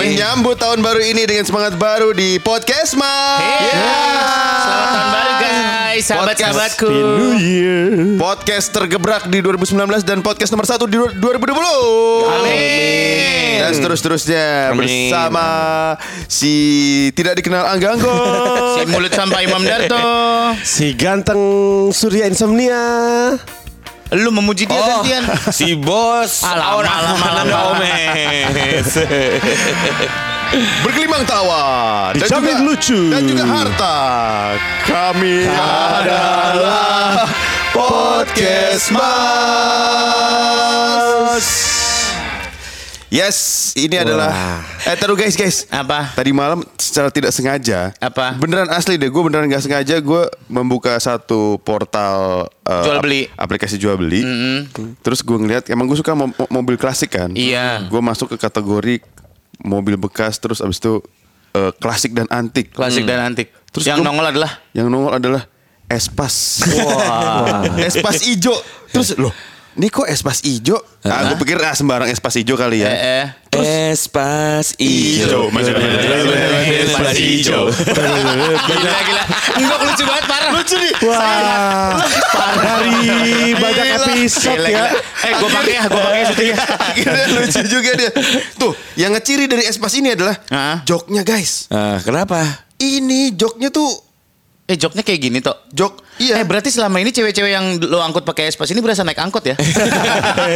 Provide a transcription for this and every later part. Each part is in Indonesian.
Menyambut tahun baru ini dengan semangat baru di podcast Mas. Iya. Selamat tahun baru guys, sahabat-sahabatku. Podcast tergebrak di 2019 dan podcast nomor satu di 2020. Amin. Dan seterus-terusnya Amin. bersama si tidak dikenal Angga Anggo. Si mulut sampai Imam Darto. Si ganteng Surya Insomnia. Lu memuji dia gantian. si bos. Alam, alam, alam, alam. Bergelimang tawa dan Dijamin juga, lucu. dan juga harta. Kami adalah podcast Mas. Yes, ini adalah eh taruh guys guys. Apa? Tadi malam secara tidak sengaja. Apa? Beneran asli deh, gue beneran gak sengaja gue membuka satu portal eh, Jual beli. ap- aplikasi jual beli. Terus gue ngeliat, emang gue suka mo- mo- mobil klasik kan. Iya. Gue masuk ke kategori mobil bekas, terus abis itu eh, klasik dan antik. Klasik dan antik. Terus yang gua- nongol adalah Yang nongol adalah Espas. Wah. Espas ijo. Terus loh, ini kok Espas ijo? Ah, gue pikir ah, sembarang Espas ijo kali ya. eh, eh. Espas Ijo, maksudnya. Espas ijo. Gila gila. Enggak lucu banget parah. Lucu nih. Wah, dari banyak episode Gila, ya. gila. Eh, gue pakai ya, gue pakai syutingnya. Akhirnya lucu juga dia. Tuh, yang ngeciri dari Espas ini adalah Ah. joknya guys. Ah, kenapa? Ini joknya tuh Eh, joknya kayak gini toh. jok iya. Eh, berarti selama ini cewek-cewek yang lo angkut pakai espas ini berasa naik angkot ya?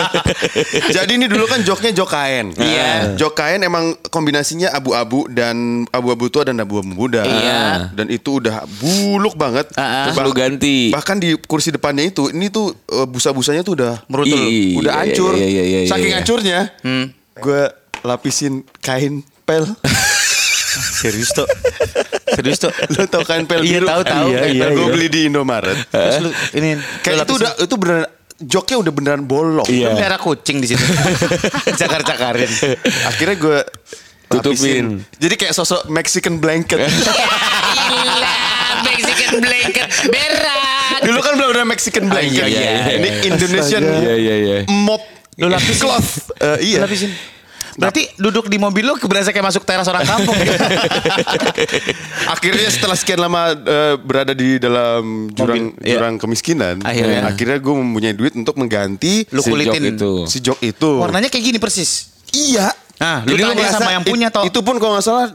Jadi ini dulu kan joknya jok kain. Iya. Jok kain emang kombinasinya abu-abu dan abu-abu tua dan abu-abu muda. Iya. Dan itu udah buluk banget. Ah, ah. Terus lu ganti. Bahkan di kursi depannya itu, ini tuh eh, busa-busanya tuh udah Merutul. Ih, udah iya, hancur. iya, iya, iya, Saking iya. hancurnya, Hmm. gue lapisin kain pel. Serius tuh. Serius tuh. Lo tau kain pel Iya, biru? tahu, tahu. Iya, iya, gue iya. beli di Indomaret. Terus lu ini Kayak itu udah itu beneran joknya udah beneran bolong. Iya. merah kucing di situ. Cakar-cakarin. Akhirnya gue Tutupin. Jadi kayak sosok Mexican blanket. Gila, Mexican blanket berat. Dulu kan belum ada Mexican blanket. iya, iya. Ini Indonesian Iya, iya, iya. mop. Lu lapisin. cloth. Eh, iya. Lapisin. Berarti duduk di mobil lu berasa kayak masuk teras orang kampung. Akhirnya setelah sekian lama eh, berada di dalam jurang Mobil, iya. jurang kemiskinan, Akhirnya. akhirnya gue mempunyai duit untuk mengganti Lu Si kulitin. jok itu. si jok itu. Warnanya kayak gini persis. Iya. Nah, lu Jadi tanya sama yang punya, Tok. Itu pun kalau nggak salah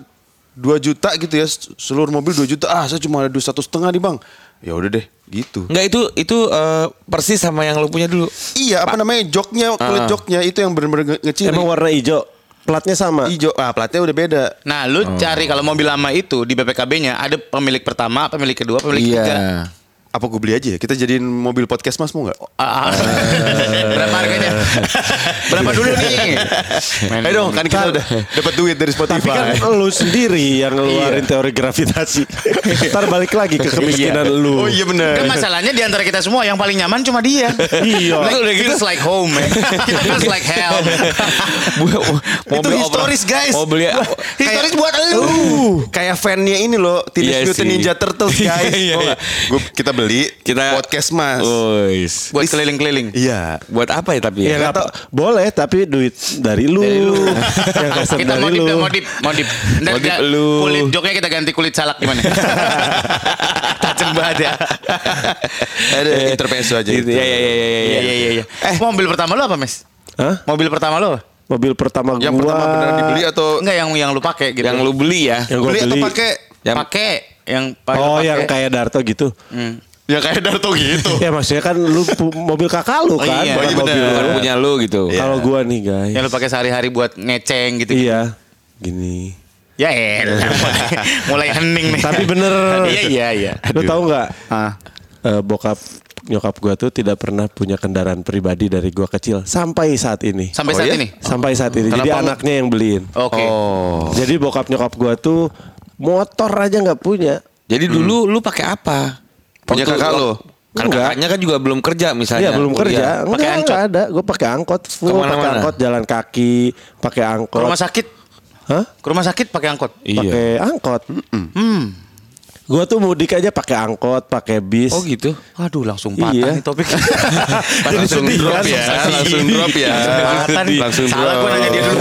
2 juta gitu ya seluruh mobil 2 juta ah saya cuma ada dua satu setengah nih bang ya udah deh gitu Enggak itu itu eh, persis sama yang lu punya dulu. iya apa namanya joknya kulit Ah. joknya itu yang benar-benar nge- ngeciri Emang warna hijau. Platnya sama. hijau ah platnya udah beda Nah, lu cari kalau mobil lama itu di BPKB-nya ada pemilik pertama, pemilik kedua, pemilik ketiga. Iya. apa gue beli aja ya kita jadiin mobil podcast mas mau nggak Ah, ah. Berapa harganya? Berapa dulu nih? Eh dong kan kita udah dapat duit dari Tapi kan Spotify lu sendiri yang ngeluarin teori gravitasi. Ntar balik lagi ke kemiskinan lu. oh iya benar Kan masalahnya di antara kita semua yang paling nyaman cuma dia. Iya. Like, udah feels like home, man. It feels like hell. itu historis guys Mobil ya. Historis buat lu. Kayak fannya ini loh Teenage Iya Mutant sih. Ninja Turtles guys Iya, iya. kita beli Kita- podcast mas Wis. Buat keliling-keliling. iya Buat apa ya tapi Ya ya? tahu. Boleh tapi duit dari lu. Dari lu. yang kasar Kita dari modif, lu. Ntar Modif ga- lu. Kulit joknya kita ganti kulit salak gimana? Tajam banget ya. ada intervensi aja Gitu. Ya ya ya ya ya. Iya, iya, iya. iya. Eh, mobil pertama lu apa, Mes? Hah? Mobil pertama lu? apa? Mobil pertama yang gua. pertama benar dibeli atau Enggak yang yang lu pakai gitu. Yang lu beli ya. Yang gua beli atau beli. pakai Yang pakai yang pakai Oh, yang kayak Darto gitu. Hmm. Ya kayak Darto gitu Ya maksudnya kan lu mobil kakak lu Oh, kan, iya. bukan Oh, iya mobil bener. Bukan lu. punya lu gitu. Kalau gua nih guys. Yang lu pakai sehari-hari buat ngeceng gitu. Iya. Gini. Ya elah, mulai, mulai hening nih. Tapi bener. iya iya iya. Lu tahu nggak? Ah. eh, bokap nyokap gua tuh tidak pernah punya kendaraan pribadi dari gua kecil sampai saat ini. Sampai Oh, saat iya? ini. Sampai saat ini. Jadi Kenapa lu- anaknya yang beliin. Oke. oh Jadi bokap nyokap gua tuh motor aja nggak punya. Jadi dulu lu pakai apa? Punya Waktu- kakak lu? Kan Enggak. kakaknya kan juga belum kerja misalnya. Iya belum kerja. Pakai Enggak, angkot? enggak ada. Gue pakai angkot. Full pakai angkot jalan kaki, pakai Ke angkot. rumah sakit. Hah? Ke rumah sakit pakai angkot. Iya. Pakai angkot. Hmm. Gua tuh mudik aja pakai angkot, pakai bis. Oh gitu. Aduh langsung patah Iya. nih topik. Langsung sedih drop kan? ya, langsung drop ya. Langsung Salah drop. gua nanya dia dulu.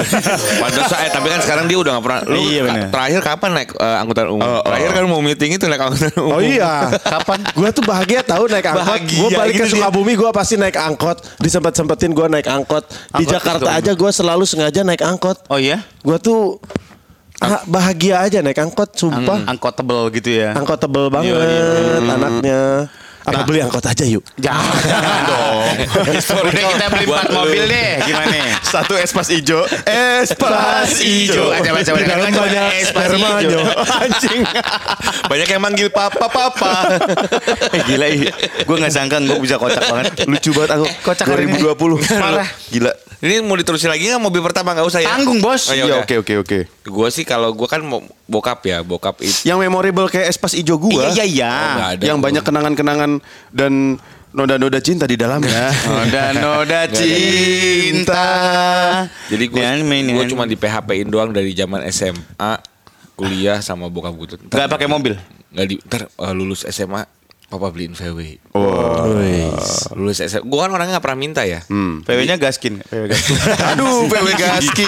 Pantesan, eh, tapi kan sekarang dia udah gak pernah. Lu Iya, bener. terakhir kapan naik eh, angkutan umum? Oh, oh. Terakhir kan mau meeting itu naik angkutan umum. Oh iya. Kapan? Gua tuh bahagia tahu naik angkot. Bahagia Gua balik ke gitu. Sukabumi gua pasti naik angkot. Disempet-sempetin gua naik angkot. Di Jakarta aja gua selalu sengaja naik angkot. Oh iya? Gua tuh bahagia aja naik angkot, sumpah. Angkot tebel gitu ya. Angkot tebel banget Iya, iya, anaknya. Apa Nah. beli angkot aja yuk? Jangan, jangan dong. Udah kita beli empat mobil deh. Gimana? Satu espas ijo. Espas Ijo. Aja baca Di dalam banyak spermanya. Anjing. Banyak yang manggil papa papa. Eh, Gila ih. Gue gak sangka gue bisa kocak banget. Lucu banget aku. Kocak hari ini. 2020. Parah. Gila. Ini mau diterusin lagi nggak mobil pertama nggak usah ya? Tanggung bos. Oh, ya Iya oke oke oke. Gue sih kalau gue kan mau bokap ya, bokap itu. Yang memorable kayak espas ijo gua. Iya iya iya. Oh. Yang banyak kenangan-kenangan dan noda-noda cinta di dalamnya. Noda noda cinta. Jadi gue gue cuma di PHP-in doang dari zaman SMA, kuliah sama bokap gue tuh. Gak pakai mobil. Nggak di, ntar eh, lulus SMA, papa beliin VW. Wah. Lulus SMA, gue kan orangnya nggak pernah minta ya. Hmm. PW-nya gaskin. PW gaskin. Aduh, PW Gaski.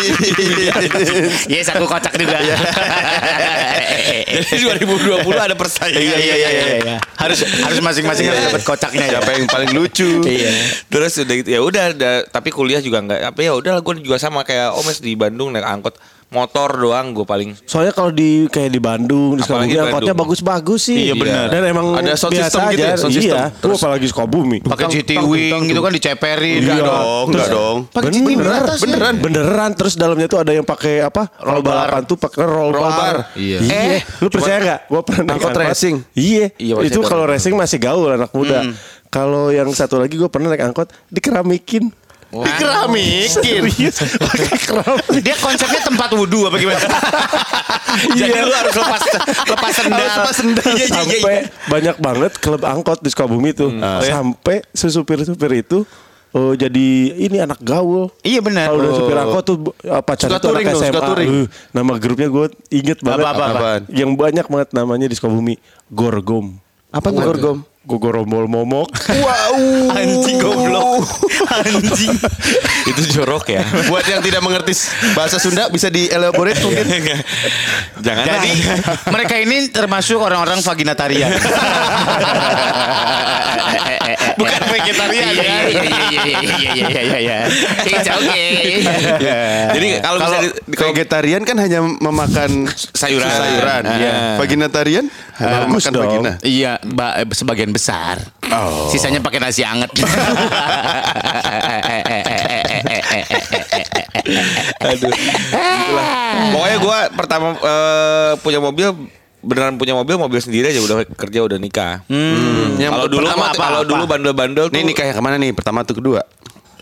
Yes, aku kocak juga. Jadi 2020 ada persaingan. Iya iya iya iya. iya. Harus harus masing-masing harus dapat kocaknya ya. Siapa yang paling lucu? Iya. Terus udah gitu ya udah tapi kuliah juga nggak apa ya udah gue juga sama kayak Omes di Bandung naik angkot motor doang gue paling Soalnya kalau di kayak di Bandung, di Apalagi Sukabumi angkotnya bagus-bagus sih. Iya, benar. Dan emang Ada sound biasa system gitu aja. ya, sound system. Iya. Terus apalagi Sukabumi. Pakai GT Wing gitu kan diceperin. Enggak Iya. dong, enggak dong. Pakai GT Wing Beneran, ya? beneran, beneran. Terus dalamnya tuh ada yang pakai apa? Roll bar. balapan tuh pakai roll, Roll bar. bar. Iya. Eh, lu percaya nggak? Gua pernah naik angkot racing. Iya. Iya, itu kalau racing masih gaul anak muda. Kalau yang satu lagi gue pernah naik angkot dikeramikin. Keramikin. Serius, pakai keramik. Dia konsepnya tempat wudhu apa gimana? Jadi lu harus lepas lepas sendal. Harus lepas sendal. Iya, iya, iya, sampai iya. banyak banget klub angkot di Sukabumi tuh. Sampai supir-supir itu oh, jadi ini anak gaul. Iya benar. Kalau udah Oh. supir angkot tuh uh, pacar Suka itu anak SMA. suka. Uh, nama grupnya gue inget banget. Apa, apa, apa? Apaan? Yang banyak banget namanya di Sukabumi. Gorgom. Apa tuh gorgom? Gogorombol momok. Wow. Anjing goblok. Anjing. itu jorok ya. Buat yang tidak mengerti bahasa Sunda bisa dielaborate mungkin. Jangan Jadi mereka ini termasuk orang-orang vaginatarian. bukan vegetarian Iya ya. iya iya iya iya iya iya iya. It's okay. Jadi kalau Kalau vegetarian kan hanya memakan Sayuran. sayuran. Iya. Vaginatarian hanya Bagus memakan dong. vagina. Iya, eh, sebagian besar. Sisanya pakai nasi anget. Aduh. Itulah. Pokoknya gue pertama eh, punya mobil beneran punya mobil mobil sendiri aja udah kerja udah nikah. Hmm, yang Kalau dulu pertama mah tuh kalau dulu bandel-bandel tuh Nih nikah yang ke mana nih? Pertama tuh kedua?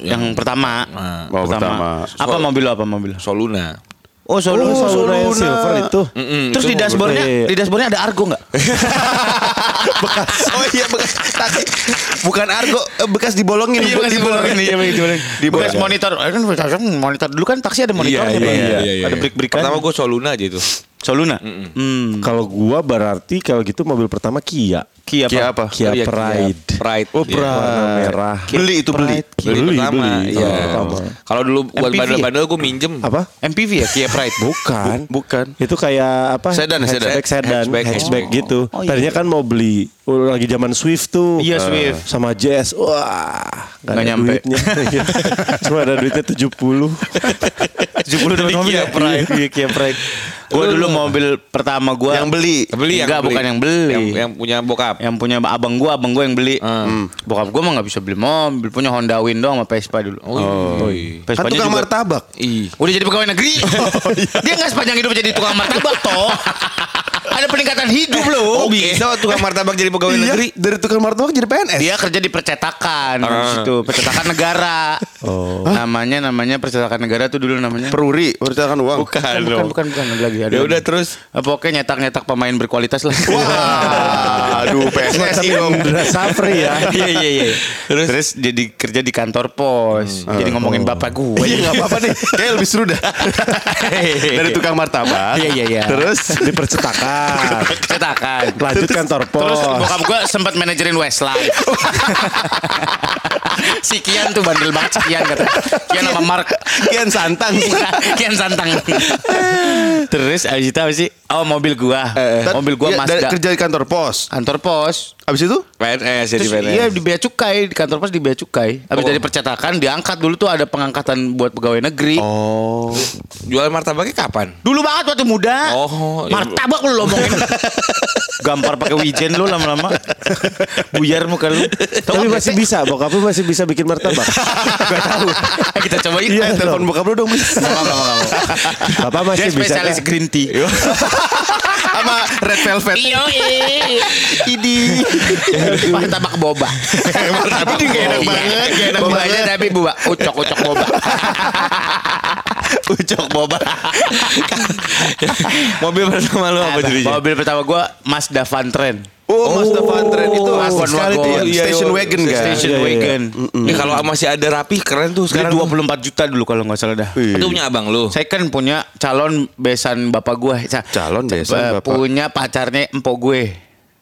Yang pertama. Oh, pertama. Apa mobil lo, apa mobil? Soluna. Oh, Solo. Oh, Soluna yang Soluna. silver itu. Terus di dashboardnya, Iya. di dashboardnya ada Argo nggak? oh iya bekas taksi. Bukan argo, eh, bekas dibolongin. Iya, bekas dibolongin. Iya, bekas dibolongin. Dibolongin. Bekas monitor. Eh, Kan monitor dulu kan taksi ada monitornya, Bang. Ada break-breakan. Pertama gue Soluna aja itu. Soluna. Hmm. Kalau gua berarti kalau gitu mobil pertama Kia. Kia apa? Kia apa? Kia Iya, Pride. Pride. Oh, Iya. Pride. Warna merah. Beli itu beli. Beli, Beli, pertama. beli. Iya. Oh, pertama. Kalau dulu buat ya? bandel-bandel gue minjem. Apa? MPV ya, Kia Pride. Bukan. Bukan. Itu kayak apa? Sedan, sedan. Hatchback, sedan, Hatchback. hatchback, Oh. gitu. Oh, iya. Tadinya kan mau beli oh, lagi zaman Swift tuh. Iya, Eh, Swift. Sama Jazz. Wah, nggak ada nyampe. duitnya. Cuma ada duitnya 70. 70 dapat mobil ya? Pride. Iya, Kia Pride. Gue dulu mobil pertama gue Yang beli. Beli yang Enggak, beli. bukan yang beli. Yang, yang punya bokap. yang punya abang gue, abang gue yang beli. Hmm. Bokap gue mah nggak bisa beli mobil, punya Honda Win doang sama Vespa dulu. Oh, iya. Kan Vespanya tukang juga- martabak. Ih. Udah jadi pegawai negeri. Dia nggak sepanjang hidup jadi tukang martabak toh. Ada peningkatan hidup loh. Oh, bisa tukang martabak jadi pegawai Iya, negeri. dari tukang martabak jadi PNS. Dia kerja di percetakan di situ, percetakan negara. Oh. Namanya namanya percetakan negara tuh dulu namanya. Peruri, percetakan uang. bukan, bukan, bukan, bukan, ada lagi. Ada. Ya udah terus. Eh, Pokoknya nyetak-nyetak pemain berkualitas lah. Wah, aduh PSSI dong. Safri ya. Iya iya iya. Terus terus jadi kerja di kantor pos. Jadi ngomongin bapak gue. Iya nggak apa-apa nih. Kayak lebih seru dah. Dari tukang martabak. Iya iya iya. Terus Di percetakan. cetakan. Lanjut kantor pos. Terus bokap gue sempat manajerin Westlife. si Kian tuh bandel banget si Kian kata. Kian sama Mark. Kian Santang. Iya, Kian santang. Terus abis itu apa sih? Oh mobil gua. mobil gua dari- Mazda. kerja di kantor pos. Kantor pos. Abis itu? PNS jadi Terus PNS. iya di bea cukai di kantor pos di bea cukai. Habis Oh. dari percetakan diangkat dulu tuh ada pengangkatan buat pegawai negeri. Oh. Jual martabaknya kapan? Dulu banget waktu muda. Oh, iya. Martabak lu ngomongin. Gampar pakai wijen lu lama-lama. Buyar muka lu. Tapi masih bisa, bokap lu masih bisa bikin martabak. Gak tahu. Kita cobain. Iya, telepon bokap lu dong, mau. Bapak masih Dia bisa. spesialis kan? green tea. Sama Red Velvet. Iyo, Idi. Martabak boba. Martabak Ini gak enak boba. banget. Gak enak Bobanya banget. tapi boba. Ucok, ucok boba. Ucok boba. Mobil pertama lu apa jadinya? Mobil pertama gue Mazda Van Tren. Oh, Mazda Van Tren itu Wagon, asik sekali tuh. Iya, Station wagon kan? Station Iya, iya. wagon. Ini kalau masih ada rapi keren tuh Sekarang sekarang. 24 juta dulu kalau nggak salah dah. Itu punya abang lu. Saya kan punya calon besan bapak gue. Calon besan bapak. Punya pacarnya empok gue.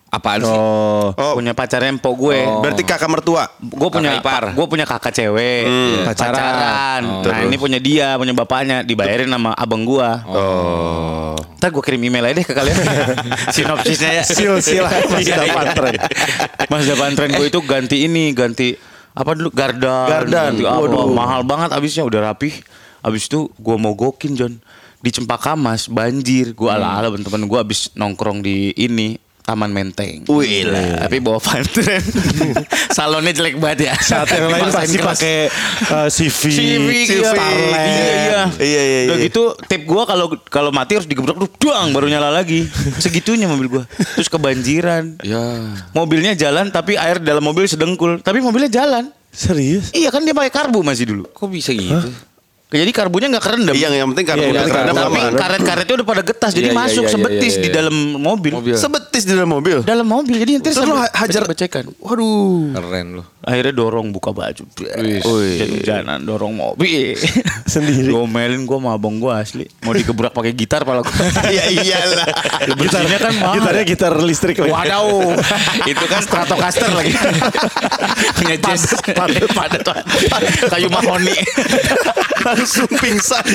Apaan sih? Oh, Oh, Punya pacarnya empok gue. berarti kakak mertua. Gue punya Kakak ipar. gue punya kakak cewek pacaran. Nah Terus? ini punya dia, punya bapaknya dibayarin sama abang gua. Oh. Ntar gue kirim email aja deh ke kalian. Sinopsisnya ya. sil sil Mazda Van Tren. Mas Depan tren gue itu ganti ini, ganti apa dulu Gardan. Gardan. Ganti apa, Waduh. mahal banget abisnya udah rapih. Abis itu gue mau gokin John di Cempaka Mas banjir. Gue ala ala teman gue abis nongkrong di ini Taman Menteng. Wih Lah, Tapi bawa Van Tren. Salonnya jelek banget ya. Saat yang lain pasti pakai uh, CV, CV, iya, Starlet. iya, iya. Iya, iya, Udah iya. gitu tip gua kalau kalau mati harus digebrak tuh doang baru nyala lagi. Segitunya mobil gua. Terus kebanjiran. Ya. Mobilnya jalan tapi air dalam mobil sedengkul. Tapi mobilnya jalan. Serius? Iya kan dia pakai karbu masih dulu. Kok bisa gitu? Jadi karbunya nggak kerendam. Iya, yang penting karena Iya, udah yang kerendam penting Tapi aman. karet-karetnya udah pada getas jadi Iya, iya, masuk iya, iya, sebetis iya, di iya. dalam mobil. Mobil. Sebetis di dalam mobil. Dalam mobil jadi nanti Terus lu sambil hajar becek-becekan. Waduh. Keren lu. Akhirnya dorong buka baju. Jalan dorong mobil. Sendiri. Gomelin gue sama abang gue asli. Mau digebrak pakai gitar pala gue. Iya iyalah. Bersihnya kan mahal. Gitarnya gitar listrik lagi. Waduh. Itu kan Stratocaster lagi. Punya jazz. Padat. Kayu mahoni. Langsung pingsan.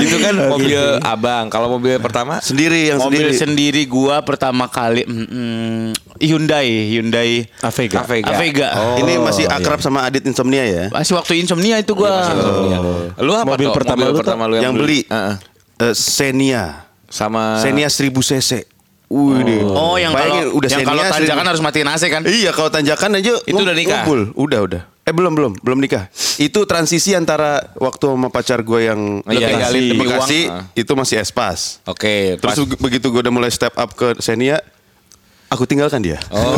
Itu kan mobil abang. Kalau mobil pertama Sendiri yang Mobil sendiri. sendiri gua pertama kali mm, mm, Hyundai, Hyundai Avega. Avega. Avega. Ini masih akrab sama Adit Insomnia ya. Masih waktu insomnia itu gua. Lu apa Mobil Tok? pertama mobil lu, pertama lu Yang beli Heeh. eh, Xenia. sama Xenia 1000 cc. Wih deh. Oh, yang kalau udah yang kalau tanjakan 1000. harus matiin AC kan? Iya, kalau tanjakan aja Itu udah nikah? ngumpul. Udah, udah. Eh belum, belum, belum nikah. Itu transisi antara waktu sama pacar gue yang Iya, Bekasi, Bekasi, uang. itu masih espas. Oke, Terus pas- begitu gue udah mulai step up ke Xenia, aku tinggalkan dia. Oh.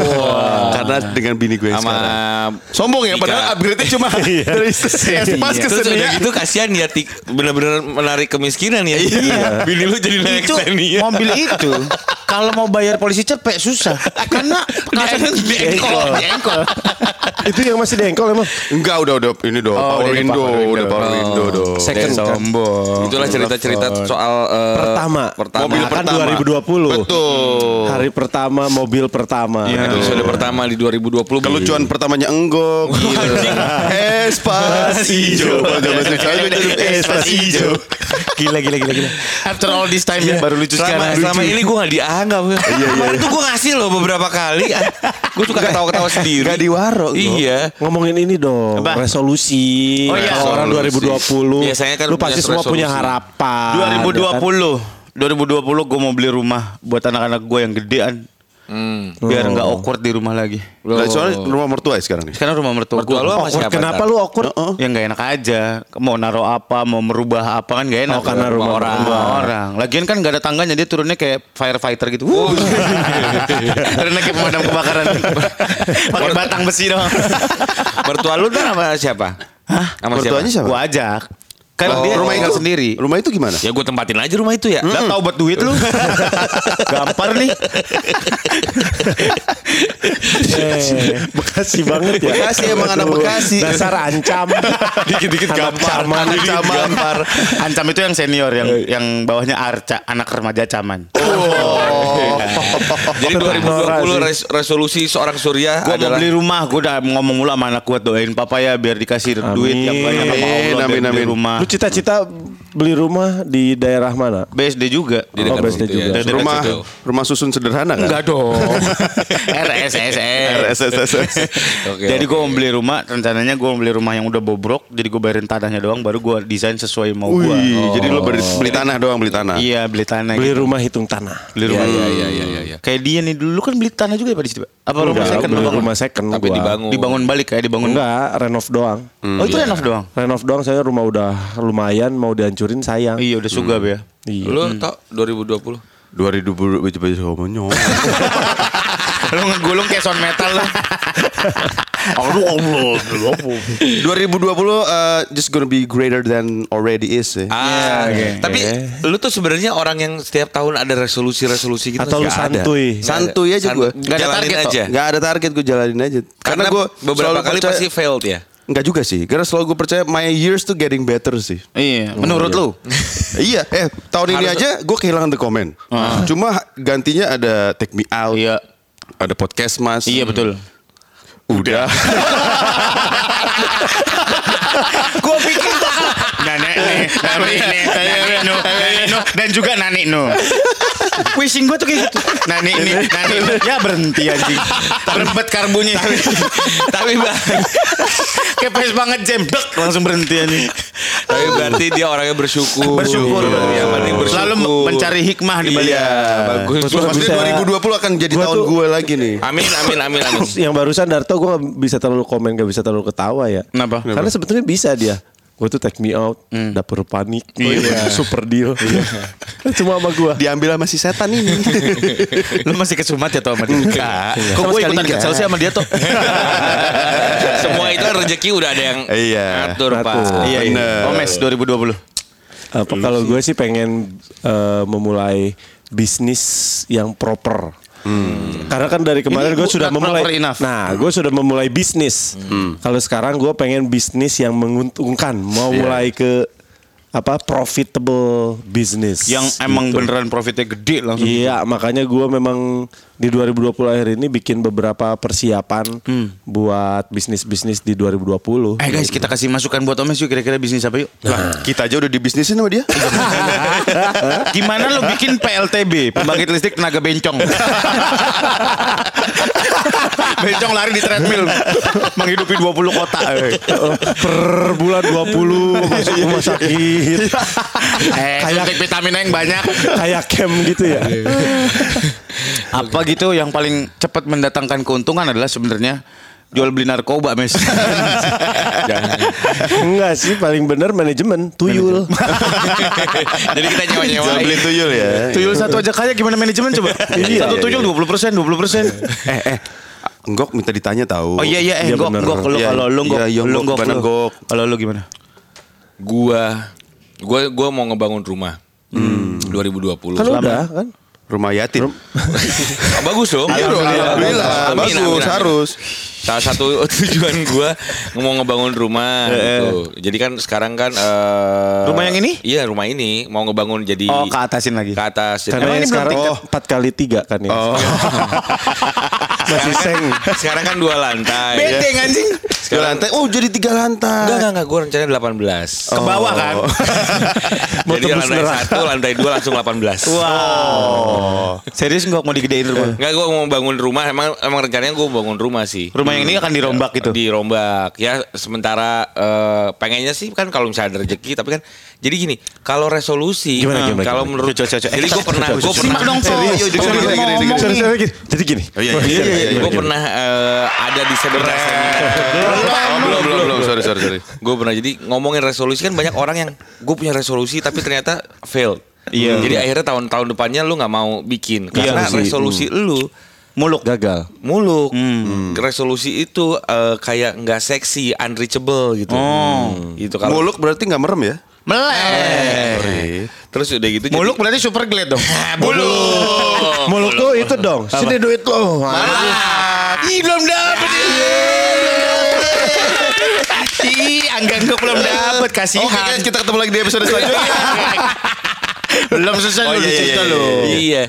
Karena dengan bini gue yang sama sekarang. Sombong ya, Tika. padahal upgrade-nya cuma dari espas ke Terus udah Xenia. gitu kasihan ya Tik bener-bener menarik kemiskinan ya. Iya. Bini lu jadi naik itu Xenia. mobil itu kalau mau bayar polisi cepet susah karena kasetnya diengkol, diengkol. Itu yang masih dengkol emang. Enggak, udah udah ini dong. Oh, power window. udah power window dong. Second kan? sombong. Itulah cerita-cerita soal eh, Pertama. pertama. Mobil pertama. 2020. Betul. Hari pertama mobil pertama. Iya, episode pertama di 2020. Kelucuan pertamanya enggok. Espas hijau. Espas hijau. Gila gila gila gila. After all this time ya baru lucu Selama, sekarang. selama ini gue gak dianggap. Iya, Kemarin tuh gue ngasih loh beberapa kali. gue suka ketawa-ketawa sendiri. Gak diwaro. Iya. Ngomongin ini dong, Apa? resolusi. Oh iya. Orang Resolusi. 2020. Biasanya kan lu punya pasti semua punya harapan. 2020 2020 gue mau beli rumah buat anak-anak gue yang gedean Hmm. biar nggak awkward di rumah lagi. Nah, soalnya rumah mertua ya sekarang nih. Sekarang rumah mertua Mertua gue lu sama Awkward. siapa? Kenapa lu awkward? Ya nggak enak aja. Mau naruh apa, mau merubah apa kan nggak enak. Oh, karena rumah orang. mertua. Rumah orang. Lagian kan nggak ada tangganya dia turunnya kayak firefighter gitu. Oh, Wuh. iya. Turunnya kayak pemadam kebakaran. Pakai batang besi dong. Mertua lu kan sama siapa? Hah? Sama Mertuanya siapa? Gua ajak. Kan Oh, dia rumah tinggal itu sendiri. Rumah itu gimana? Ya gue tempatin aja rumah itu ya. Lah tahu buat duit lu. Gampar nih. Bekasi banget ya. Bekasi emang anak Bekasi. Dasar ancam. Dikit-dikit gampar. Ancaman. Dikit-dikit gampar. Ancam itu yang senior yang yang bawahnya Arca, anak remaja caman. Jadi Nora 2020 sih. res- resolusi seorang Surya Gue mau adalah beli rumah, gue udah ngomong mulu sama anak gue doain papa ya biar dikasih duit yang banyak sama Allah Amin, amin, amin. rumah. Lu cita-cita beli rumah di daerah mana? BSD juga. Di Oh, BSD situ juga. ya. Dekat rumah situ. rumah susun sederhana kan? Enggak dong. RSSS. RSSS. Oke, jadi gue oke. mau beli rumah, rencananya gue mau beli rumah yang udah bobrok, jadi gue bayarin tanahnya doang, baru gue desain sesuai mau gue. Wih, jadi lu beli, beli tanah doang beli tanah. Iya beli tanah. Beli gitu. rumah hitung tanah. Beli rumah. Iya, iya, iya, iya, iya. Kayak dia nih dulu kan beli tanah juga ya Pak di situ. Pak? Apa rumah Enggak, second beli rumah second Tapi gua. dibangun. Dibangun balik kayak dibangun. Enggak, renov doang. Oh itu renov doang. Renov doang saya rumah udah lumayan mau dihancurin sayang. Iya udah sugap ya. Iya. Lu tau 2020? 2020 baju baju homonya. Lu ngegulung kayak sound metal lah. 2020 uh, just gonna be greater than already is ya. Ah, oke. tapi lu tuh sebenarnya orang yang setiap tahun ada resolusi-resolusi gitu. Atau lu santuy. Ada. Santuy aja gua. Nggak ada target aja. Nggak ada target gue jalanin aja. Karena, gue beberapa kali pasti failed ya. Enggak juga sih. Karena selalu gue percaya my years tuh getting better sih. Iya. Menurut lu? iya, eh tahun ini Harus- aja gue kehilangan the comment. Cuma gantinya ada take me out. Iya. Ada podcast mas. Iya betul. Udah. Gua pikir Nani dan juga Nani nu. Wishing gua tuh kayak gitu. Nani nih, Nani. Ya berhenti anjing. Berbet karbunya. tapi bang, Kayak pes banget jam. Dek, langsung berhenti anjing. tapi berarti dia orangnya bersyukur. Bersyukur. Yang bersyukur. Selalu mencari hikmah di balik. Iya, bagus. Maksudnya Bisa- 2020 akan jadi Gua tahun gue lagi nih. Amin, amin, amin, amin. Yang barusan Darto gue gak bisa terlalu komen, gak bisa terlalu ketawa ya. Kenapa? Karena sebetulnya bisa dia. Gue tuh take me out, dapur panik, Iya. super deal. Cuma sama gue. Diambil sama si setan ini. Lu masih kesumat ya tau sama dia? Enggak. Kok gue ikutan kesel sih sama dia tuh? Semua itu kan rezeki udah ada yang Iya. ngatur, Pak. Iya, iya. Omes 2020. Apa kalau gue sih pengen eh, memulai bisnis yang proper. Karena kan dari kemarin gue sudah memulai. Nah, gue sudah memulai bisnis. Kalau sekarang gue pengen bisnis yang menguntungkan. Mau mulai ke apa profitable business. Yang emang beneran profitnya gede langsung. Iya, makanya gue memang di 2020 akhir ini bikin beberapa persiapan buat bisnis-bisnis di 2020. Eh guys, kita kasih masukan buat Omes yuk kira-kira bisnis apa yuk? Lah, kita aja udah dibisnisin sama dia. Gimana lo bikin PLTB, pembangkit listrik tenaga bencong? bencong lari di treadmill, menghidupi 20 kota. eh. per bulan 20 masuk rumah sakit. Eh, suntik vitamin yang banyak. Kayak camp gitu ya. Apa gitu yang paling cepat mendatangkan keuntungan adalah sebenarnya jual beli narkoba, Mes. Jangan. Enggak sih, paling bener manajemen tuyul. Jadi kita nyewa-nyewa. Jual beli tuyul ya. Tuyul satu aja kaya gimana manajemen coba? Iya, satu iya, tuyul 20 persen, 20 persen. Eh eh. Enggok minta ditanya tahu. Oh iya iya, eh, Iya, gok, bener. gok, lo Iya, kalau lo gok, iya, iya, lo gok, gok, gimana, lo. gok? Kalau lo gimana? Gua gua gua mau ngebangun rumah. Hmm. 2020. Kan udah kan? Rumah yatim. Ah, bagus dong. Iya dong, alhamdulillah. Amin, Bagus, amin, amin. harus. Salah satu tujuan gua mau ngebangun rumah gitu. Jadi kan sekarang kan eh, Rumah yang ini? Iya, rumah ini mau ngebangun jadi Oh, ke atasin lagi. ke atas. Karena ini sekarang tingkat? empat kali tiga kan ya. Oh. Masih seng. sekarang kan dua lantai. Bedeng anjing. Dua lantai. Oh, jadi tiga lantai. Enggak, enggak, enggak. Gue rencananya 18. Ke bawah kan? Mau Jadi lantai neraka. satu, lantai dua langsung 18. Wow. Serius nggak mau digedein rumah? Enggak, gue mau bangun rumah. Emang emang rencananya gue bangun rumah sih. Rumah yang ini akan dirombak gitu. Dirombak. Ya, sementara eh, pengennya sih kan kalau misalnya ada rezeki, tapi kan jadi gini, kalau resolusi, Gimana, eh, gimana, kalau gimana? menurut Coba, coba, coba. jadi gue pernah, gue pernah, dong. Serius. Jadi gini. Oh, iya, iya, iya, gue pernah eh, ada di seminar seminar. Oh, belum, belum, belum. Sorry, sorry, sorry. Gue pernah jadi ngomongin resolusi kan banyak orang yang gue punya resolusi tapi ternyata failed. Iya. Jadi akhirnya tahun-tahun depannya lu nggak mau bikin karena resolusi lu Muluk. gagal. muluk. Resolusi itu eh, kayak nggak seksi, unreachable gitu. Oh. Gitu kalau Muluk berarti nggak merem ya? Melek. terus udah gitu jadi- Muluk berarti super glad dong. Muluk. Muluk tuh itu dong. Sini duit lo. Ih belum dapet Ih, anggang gue belum dapet Oke kasihan. guys, kita ketemu lagi di episode selanjutnya. belum selesai Oh, iya, iya, cerita iya, lu. iya. Iya.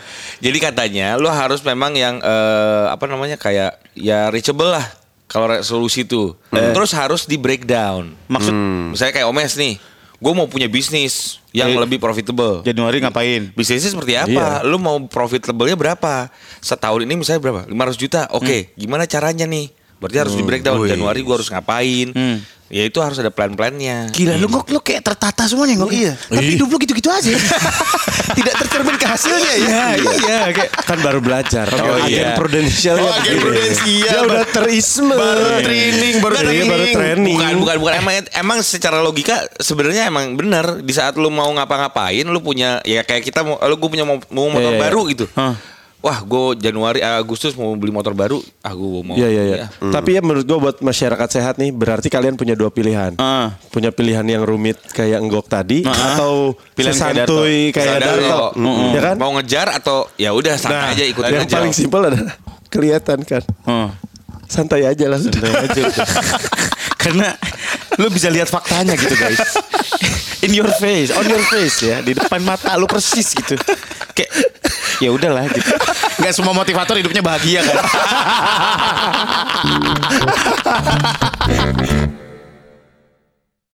Jadi katanya lu harus memang yang eh, apa namanya kayak ya reachable lah kalau resolusi itu. Terus harus di breakdown. Maksud misalnya kayak Omes nih, gue mau punya bisnis yang Eh. lebih profitable. Januari ngapain? Bisnisnya seperti apa? Lu mau profitable-nya berapa? Setahun ini misalnya berapa? 500 juta. Oke, gimana caranya nih? Berarti harus di breakdown. Januari gua harus ngapain? Ya itu harus ada plan-plannya. Gila lu kok lu kayak tertata semuanya kok. Iya. Tapi hidup lu gitu-gitu aja. Tidak tercermin ke hasilnya ya. iya kayak Kan baru belajar. Oh, Kalau iya. agen prudensialnya Oh, agen begini. prudensial. Dia udah terisme. Baru training, baru Iya, training. baru training. Bukan, bukan, bukan. Emang, emang secara logika sebenarnya emang benar. Di saat lu mau ngapa-ngapain, lu punya ya kayak kita mau, lu gue punya mau, mau motor Iya, iya. baru gitu. Hah. Wah, gue Januari Agustus mau beli motor baru. Ah, gue mau. Iya iya iya. ya. Tapi ya menurut gua buat masyarakat sehat nih berarti kalian punya dua pilihan. Ah. Punya pilihan yang rumit kayak enggok tadi Ah. atau Pilihan kayak santuy kayak Sadar Darto. lo. Mm-mm. Ya kan? Mau ngejar atau ya udah santai aja ikutin yang aja. paling simpel adalah kelihatan kan. Oh. Santai aja lah sudah. Karena lu bisa lihat faktanya gitu guys. In your face, on your face ya, di depan mata lu persis gitu. Kayak ya udahlah gitu. Gak semua motivator hidupnya bahagia kan.